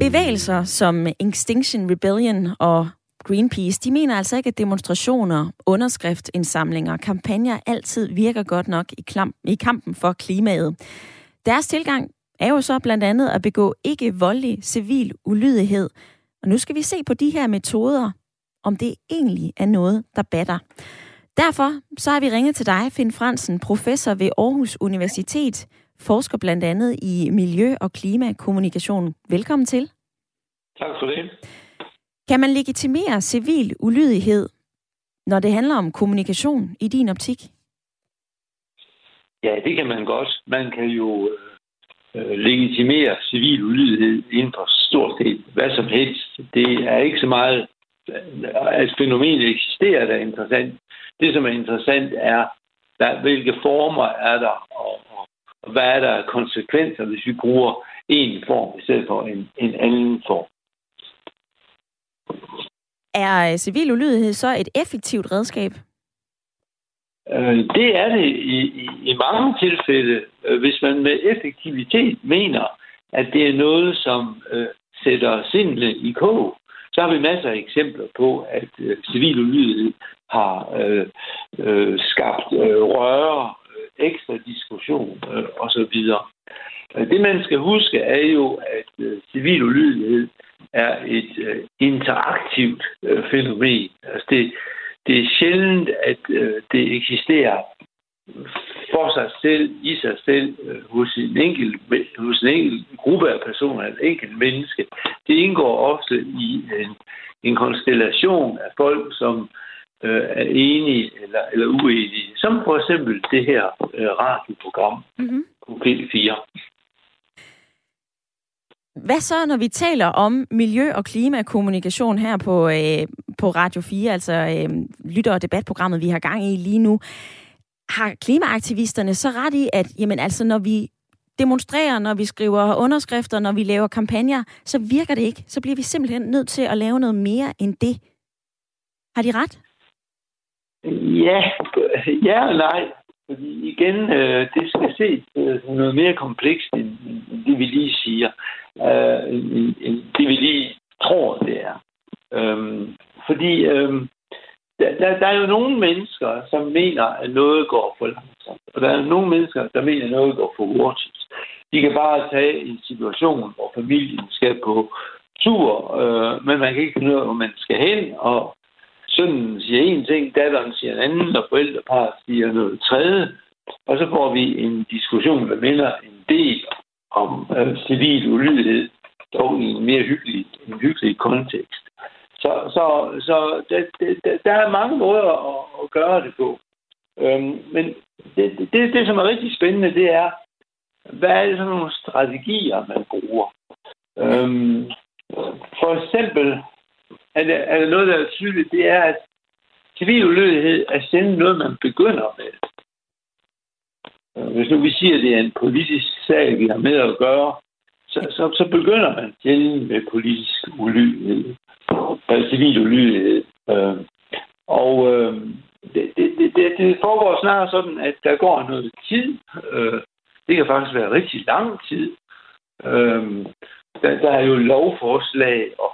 Bevægelser som Extinction Rebellion og Greenpeace, de mener altså ikke, at demonstrationer, underskriftindsamlinger og kampagner altid virker godt nok i, klam, i kampen for klimaet. Deres tilgang er jo så blandt andet at begå ikke voldelig civil ulydighed. Og nu skal vi se på de her metoder, om det egentlig er noget, der batter. Derfor så har vi ringet til dig, Finn Fransen, professor ved Aarhus Universitet, forsker blandt andet i miljø- og klimakommunikation. Velkommen til. Tak for det. Kan man legitimere civil ulydighed, når det handler om kommunikation i din optik? Ja, det kan man godt. Man kan jo øh, Øh, legitimere civil ulydighed inden for stort set hvad som helst. Det er ikke så meget, at fænomenet eksisterer, der er interessant. Det, som er interessant, er, der, hvilke former er der, og, og hvad er der af konsekvenser, hvis vi bruger en form i stedet for en, en anden form. Er øh, civil ulydighed så et effektivt redskab? Øh, det er det i, i, i mange tilfælde, øh, hvis man med effektivitet mener, at det er noget, som øh, sætter sindene i kog. Så har vi masser af eksempler på, at øh, civil ulydighed har øh, øh, skabt øh, røre, øh, ekstra diskussion øh, osv. Øh, det man skal huske er jo, at øh, civil ulydighed er et øh, interaktivt øh, fænomen. Altså det, det er sjældent, at øh, det eksisterer for sig selv, i sig selv, øh, hos, en enkelt, hos en enkelt gruppe af personer, en enkelt menneske. Det indgår ofte i en, en konstellation af folk, som øh, er enige eller, eller uenige. Som for eksempel det her øh, radioprogram mm-hmm. på P4. Hvad så, når vi taler om miljø- og klimakommunikation her på, øh, på Radio 4, altså øh, lytter- og debatprogrammet, vi har gang i lige nu? Har klimaaktivisterne så ret i, at jamen, altså, når vi demonstrerer, når vi skriver underskrifter, når vi laver kampagner, så virker det ikke. Så bliver vi simpelthen nødt til at lave noget mere end det. Har de ret? Ja, ja og nej. Fordi igen, øh, det skal ses øh, noget mere komplekst, end, end det vi lige siger. Øh, end, end det vi lige tror, det er. Øhm, fordi øh, der, der er jo nogle mennesker, som mener, at noget går for langsomt. Og der er nogle mennesker, der mener, at noget går for hurtigt. De kan bare tage en situation, hvor familien skal på tur, øh, men man kan ikke finde ud af, hvor man skal hen, og sønnen siger en ting, datteren siger en anden, og forældreparet siger noget tredje. Og så får vi en diskussion, der minder en del om øh, civil ulydighed, dog i en mere hyggelig, en hyggelig kontekst. Så, så, så det, det, der er mange måder at, at gøre det på. Øhm, men det, det, det, som er rigtig spændende, det er, hvad er det for nogle strategier, man bruger? Øhm, for eksempel er der, er der noget, der er tydeligt, det er, at civil ulydighed er sjældent noget, man begynder med. Øh, hvis nu vi siger, at det er en politisk sag, vi har med at gøre, så, så, så begynder man sjældent med politisk ulydighed, altså civil ulydighed. Øh, og øh, det, det, det, det foregår snarere sådan, at der går noget tid. Øh, det kan faktisk være rigtig lang tid. Øh, der, der er jo lovforslag og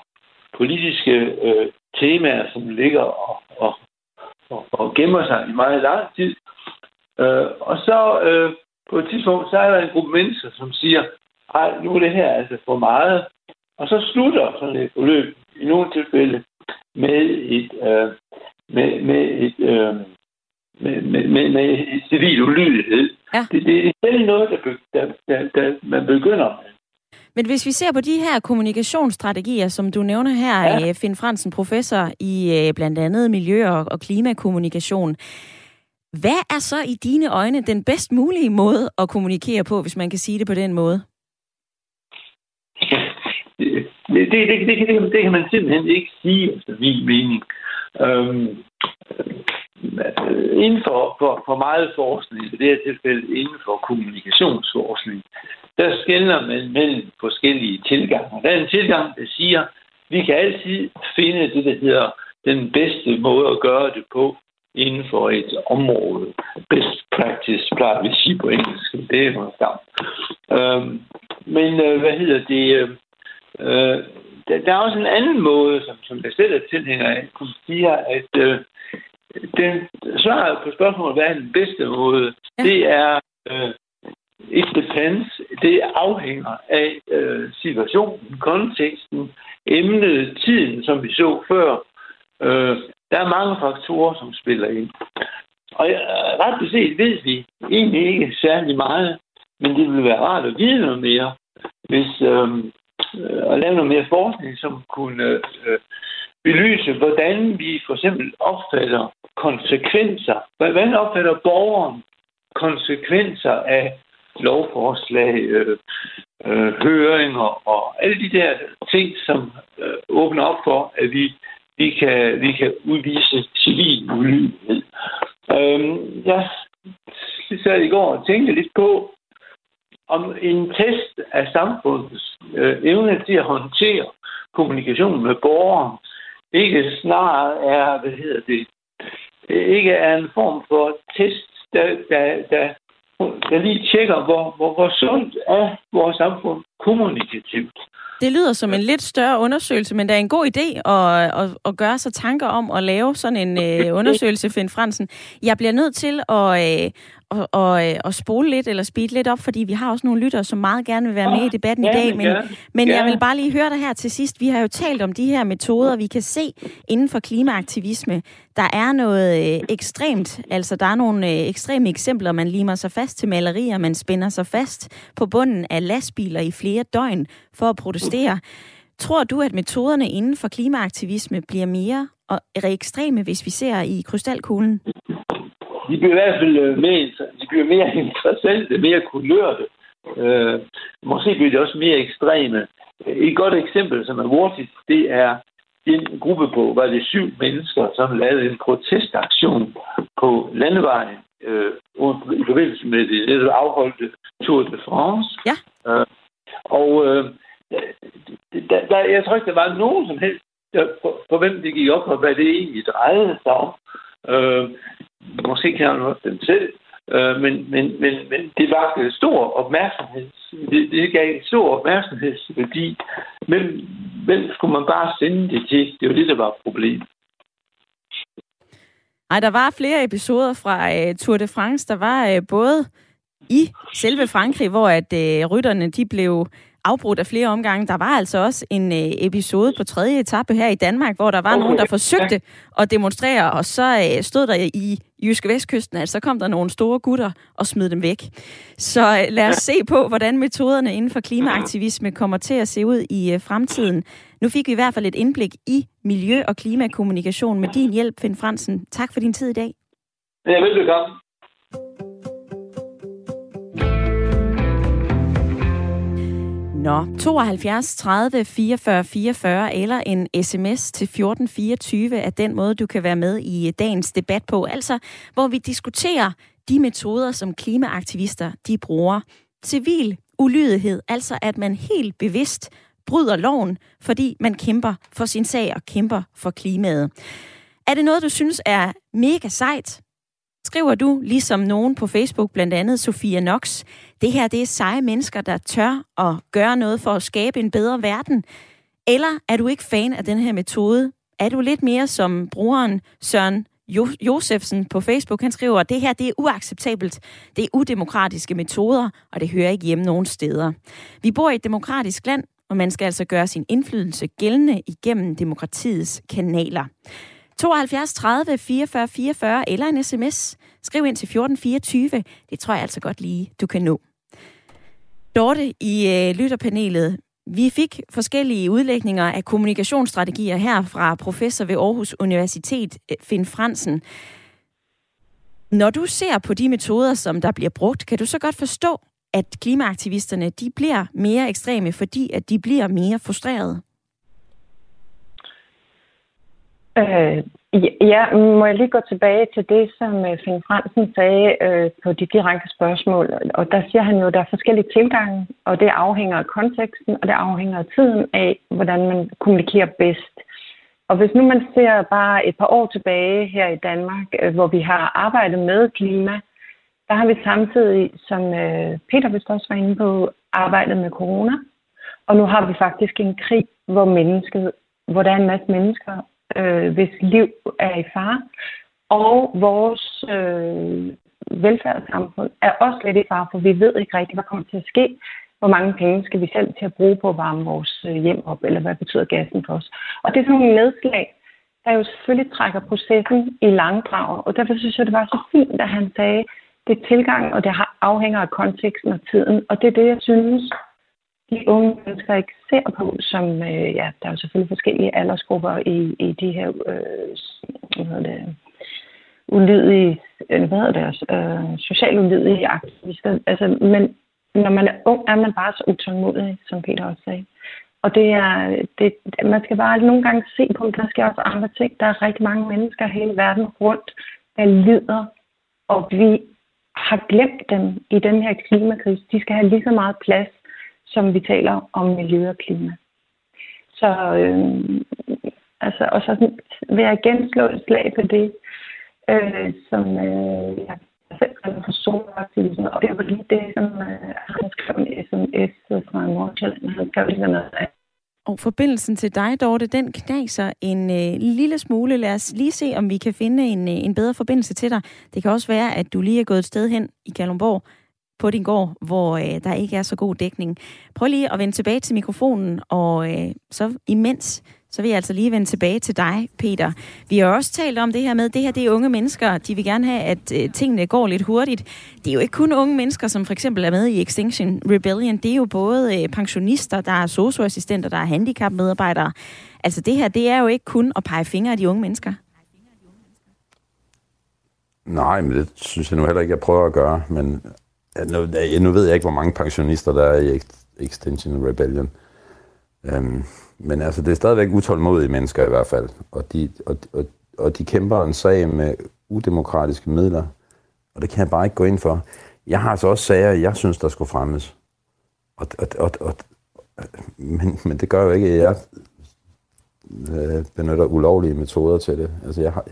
politiske øh, temaer, som ligger og, og, og, og gemmer sig i meget lang tid. Øh, og så øh, på et tidspunkt, så er der en gruppe mennesker, som siger, ej, nu er det her altså for meget. Og så slutter sådan et forløb i nogle tilfælde med et, øh, med, med et, øh, med, med, med, med et civil ulydighed. Ja. Det, det er selv noget, der, der, der, der man begynder med. Men hvis vi ser på de her kommunikationsstrategier, som du nævner her, ja. Øh, Finn Fransen, professor i øh, blandt andet miljø- og klimakommunikation, hvad er så i dine øjne den bedst mulige måde at kommunikere på, hvis man kan sige det på den måde? Det, det, det, det, det, det kan man simpelthen ikke sige, efter min mening. Øhm, øh, inden for, for, for meget forskning, i det her tilfælde inden for kommunikationsforskning, der skældner man mellem forskellige tilgange. Der er en tilgang, der siger, at vi kan altid finde det, der hedder den bedste måde at gøre det på inden for et område. Best practice, plejer vi at sige på engelsk. Det er noget skam. Øhm, men øh, hvad hedder det? Øh, øh der, der er også en anden måde, som, som jeg selv er tilhænger af, som siger, at øh, den svaret på spørgsmålet, hvad er den bedste måde, ja. det er øh, it depends. Det afhænger af øh, situationen, konteksten, emnet, tiden, som vi så før. Øh, der er mange faktorer, som spiller ind. Og øh, ret beset ved vi egentlig ikke særlig meget, men det vil være rart at vide noget mere, hvis øhm, øh, at lave noget mere forskning, som kunne øh, belyse, hvordan vi for eksempel opfatter konsekvenser. Hvordan opfatter borgeren konsekvenser af lovforslag, øh, øh, høringer og alle de der ting, som øh, åbner op for, at vi, vi, kan, vi kan udvise civil ulydighed. Øhm, ja, jeg sad i går og tænkte lidt på, om en test af samfundets øh, evne til at håndtere kommunikation med borgere ikke snarere er, hvad hedder det, ikke er en form for test, der, der, der, der lige tjekker, hvor, hvor, hvor sundt er vores samfund kommunikativt. Det lyder som en lidt større undersøgelse, men det er en god idé at, at, at gøre sig tanker om at lave sådan en øh, undersøgelse, Finn Fransen. Jeg bliver nødt til at, øh, og, og, øh, og spole lidt eller speede lidt op, fordi vi har også nogle lyttere, som meget gerne vil være med i debatten i dag. Men, men jeg vil bare lige høre dig her til sidst. Vi har jo talt om de her metoder, vi kan se inden for klimaaktivisme. Der er noget øh, ekstremt, altså der er nogle øh, ekstreme eksempler. Man limer sig fast til malerier, man spænder sig fast på bunden af lastbiler i flere døgn for at protestere. Tror du, at metoderne inden for klimaaktivisme bliver mere og ekstreme, hvis vi ser i krystalkuglen? de bliver i hvert fald øh, mere, de bliver mere interessante, mere kulørte. Øh, måske bliver de også mere ekstreme. Et godt eksempel, som er hurtigt, det er en gruppe på, var det syv mennesker, som lavede en protestaktion på landevejen øh, i forbindelse med det, det afholdte Tour de France. Ja. Øh, og øh, der, der, jeg tror ikke, der var nogen som helst, der, for, for hvem det gik op, og hvad det egentlig drejede sig om. Øh, måske kan han også dem selv, øh, men, men, men, men det var stor opmærksomhed. Det, det gav stor opmærksomhedsværdi. Men hvem skulle man bare sende det til? Det var det, der var problemet. Ej, der var flere episoder fra øh, Tour de France. Der var øh, både i selve Frankrig, hvor at uh, rytterne de blev afbrudt af flere omgange. Der var altså også en øh, episode på tredje etape her i Danmark, hvor der var okay. nogen, der forsøgte ja. at demonstrere, og så øh, stod der i Jyske Vestkysten, at så kom der nogle store gutter og smed dem væk. Så øh, lad os se på, hvordan metoderne inden for klimaaktivisme kommer til at se ud i øh, fremtiden. Nu fik vi i hvert fald et indblik i miljø- og klimakommunikation med din hjælp, Finn Fransen. Tak for din tid i dag. Ja, velbekomme. Nå, 72 30 44 44 eller en sms til 1424 er den måde, du kan være med i dagens debat på. Altså, hvor vi diskuterer de metoder, som klimaaktivister de bruger. Civil ulydighed, altså at man helt bevidst bryder loven, fordi man kæmper for sin sag og kæmper for klimaet. Er det noget, du synes er mega sejt? Skriver du, ligesom nogen på Facebook, blandt andet Sofia Nox, det her det er seje mennesker, der tør at gøre noget for at skabe en bedre verden? Eller er du ikke fan af den her metode? Er du lidt mere som brugeren Søren jo- Josefsen på Facebook? Han skriver, at det her det er uacceptabelt. Det er udemokratiske metoder, og det hører ikke hjemme nogen steder. Vi bor i et demokratisk land, og man skal altså gøre sin indflydelse gældende igennem demokratiets kanaler. 72 30 44 44 eller en sms. Skriv ind til 1424. Det tror jeg altså godt lige, du kan nå. Dorte i øh, lytterpanelet. Vi fik forskellige udlægninger af kommunikationsstrategier her fra professor ved Aarhus Universitet, øh, Finn Fransen. Når du ser på de metoder, som der bliver brugt, kan du så godt forstå, at klimaaktivisterne de bliver mere ekstreme, fordi at de bliver mere frustrerede? Øh, ja, må jeg lige gå tilbage til det, som øh, Finn Fransen sagde øh, på de direkte spørgsmål. Og der siger han jo, at der er forskellige tilgange, og det afhænger af konteksten, og det afhænger af tiden af, hvordan man kommunikerer bedst. Og hvis nu man ser bare et par år tilbage her i Danmark, øh, hvor vi har arbejdet med klima, der har vi samtidig, som øh, Peter vist også var inde på, arbejdet med corona. Og nu har vi faktisk en krig, hvor mennesket, hvor der er en masse mennesker, øh, hvis liv er i fare. Og vores øh, velfærdssamfund er også lidt i fare, for vi ved ikke rigtigt, hvad kommer til at ske. Hvor mange penge skal vi selv til at bruge på at varme vores øh, hjem op, eller hvad betyder gassen for os? Og det er sådan nogle nedslag, der jo selvfølgelig trækker processen i langdrag. Og derfor synes jeg, det var så fint, at han sagde, det er tilgang, og det afhænger af konteksten og tiden. Og det er det, jeg synes, de unge mennesker ikke ser på, som, øh, ja, der er jo selvfølgelig forskellige aldersgrupper i, i de her, øh, hvad hedder det, ulydige, øh, hvad hedder det også, øh, socialt ulydige aktivister. Altså, men når man er ung, er man bare så utålmodig, som Peter også sagde. Og det er, det, man skal bare nogle gange se på, at der sker også andre ting. Der er rigtig mange mennesker hele verden rundt, der lider, og vi har glemt dem i den her klimakrise. De skal have lige så meget plads, som vi taler om miljø og klima. Så, øh, altså, og så vil jeg igen slå et slag på det, øh, som øh, jeg selv kalder for solaktivisme, og det var lige det, som øh, han skrev en sms fra Nordsjælland. Han skrev lige noget af og forbindelsen til dig, Dorte, den knaser en øh, lille smule. Lad os lige se, om vi kan finde en, øh, en bedre forbindelse til dig. Det kan også være, at du lige er gået et sted hen i Kalundborg på din gård, hvor øh, der ikke er så god dækning. Prøv lige at vende tilbage til mikrofonen, og øh, så imens så vil jeg altså lige vende tilbage til dig, Peter. Vi har også talt om det her med, det her det er unge mennesker, de vil gerne have, at øh, tingene går lidt hurtigt. Det er jo ikke kun unge mennesker, som for eksempel er med i Extinction Rebellion. Det er jo både øh, pensionister, der er socioassistenter, der er handicapmedarbejdere. Altså det her, det er jo ikke kun at pege fingre af de unge mennesker. Nej, men det synes jeg nu heller ikke, jeg prøver at gøre. Men nu, nu ved jeg ikke, hvor mange pensionister der er i Extinction Rebellion. Øhm, men altså, det er stadigvæk utålmodige mennesker i hvert fald, og de, og, og, og de kæmper en sag med udemokratiske midler, og det kan jeg bare ikke gå ind for. Jeg har altså også sager, jeg synes, der skulle fremmes. Og, og, og, og, men, men det gør jo ikke, at jeg øh, benytter ulovlige metoder til det. Altså, jeg, har,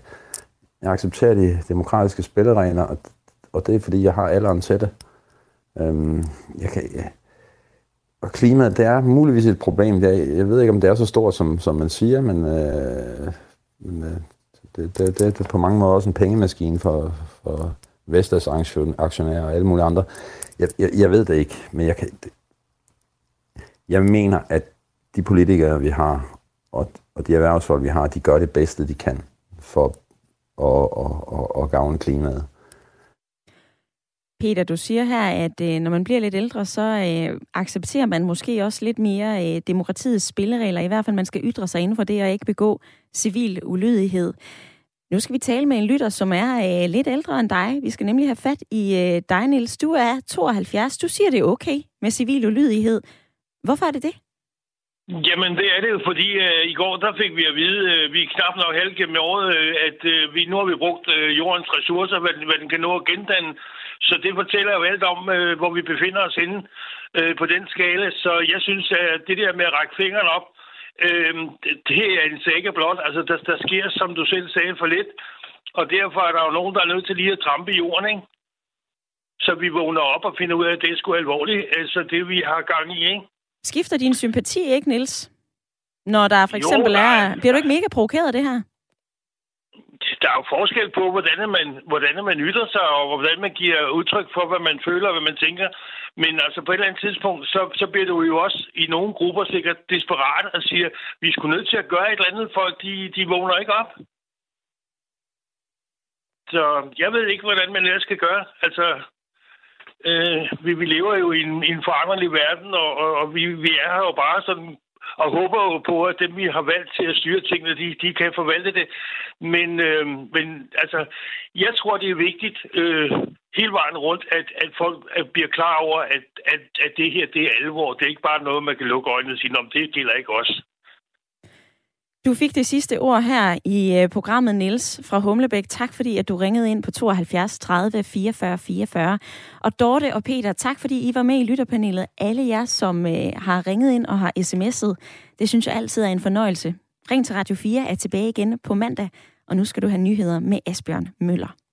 jeg accepterer de demokratiske spilleregler, og, og det er, fordi jeg har alderen til det. Øhm, jeg kan, ja. og klimaet, det er muligvis et problem. Jeg, jeg ved ikke, om det er så stort, som, som man siger, men, øh, men øh, det, det, det er på mange måder også en pengemaskine for, for Vestas aktionærer og alle mulige andre. Jeg, jeg, jeg ved det ikke, men jeg, kan, jeg mener, at de politikere, vi har, og, og de erhvervsfolk, vi har, de gør det bedste, de kan for at, at, at, at gavne klimaet. Peter, du siger her, at øh, når man bliver lidt ældre, så øh, accepterer man måske også lidt mere øh, demokratiets spilleregler. I hvert fald, man skal ytre sig inden for det og ikke begå civil ulydighed. Nu skal vi tale med en lytter, som er øh, lidt ældre end dig. Vi skal nemlig have fat i øh, dig, Niels. Du er 72. Du siger, det er okay med civil ulydighed. Hvorfor er det det? Jamen, det er det jo, fordi øh, i går der fik vi at vide, øh, vi er knap nok halv gennem året, øh, at øh, vi, nu har vi brugt øh, jordens ressourcer, hvad, hvad den kan nå at gendanne. Så det fortæller jo alt om, øh, hvor vi befinder os henne øh, på den skala. Så jeg synes, at det der med at række fingeren op, øh, det er en sække blot. Altså, der, der sker, som du selv sagde, for lidt. Og derfor er der jo nogen, der er nødt til lige at trampe i jorden, ikke? Så vi vågner op og finder ud af, at det er sgu alvorligt. Altså det, vi har gang i, ikke? Skifter din sympati ikke, Nils? Når der for eksempel jo, er... Bliver du ikke mega provokeret af det her? Der er jo forskel på, hvordan man, hvordan man ytter sig, og hvordan man giver udtryk for, hvad man føler og hvad man tænker. Men altså på et eller andet tidspunkt, så, så bliver du jo også i nogle grupper sikkert desperat og siger, vi skulle nødt til at gøre et eller andet, folk de, de vågner ikke op. Så jeg ved ikke, hvordan man ellers skal gøre. Altså, øh, vi, vi lever jo i en, i en foranderlig verden, og, og, og vi, vi er her jo bare sådan og håber jo på, at dem, vi har valgt til at styre tingene, de, de kan forvalte det. Men, øh, men altså, jeg tror, det er vigtigt øh, hele vejen rundt, at, at folk at bliver klar over, at, at, at det her, det er alvor. Det er ikke bare noget, man kan lukke øjnene og sige, om det gælder ikke os. Du fik det sidste ord her i øh, programmet, Niels fra Humlebæk. Tak fordi, at du ringede ind på 72 30 44 44. Og Dorte og Peter, tak fordi I var med i lytterpanelet. Alle jer, som øh, har ringet ind og har sms'et, det synes jeg altid er en fornøjelse. Ring til Radio 4 er tilbage igen på mandag, og nu skal du have nyheder med Asbjørn Møller.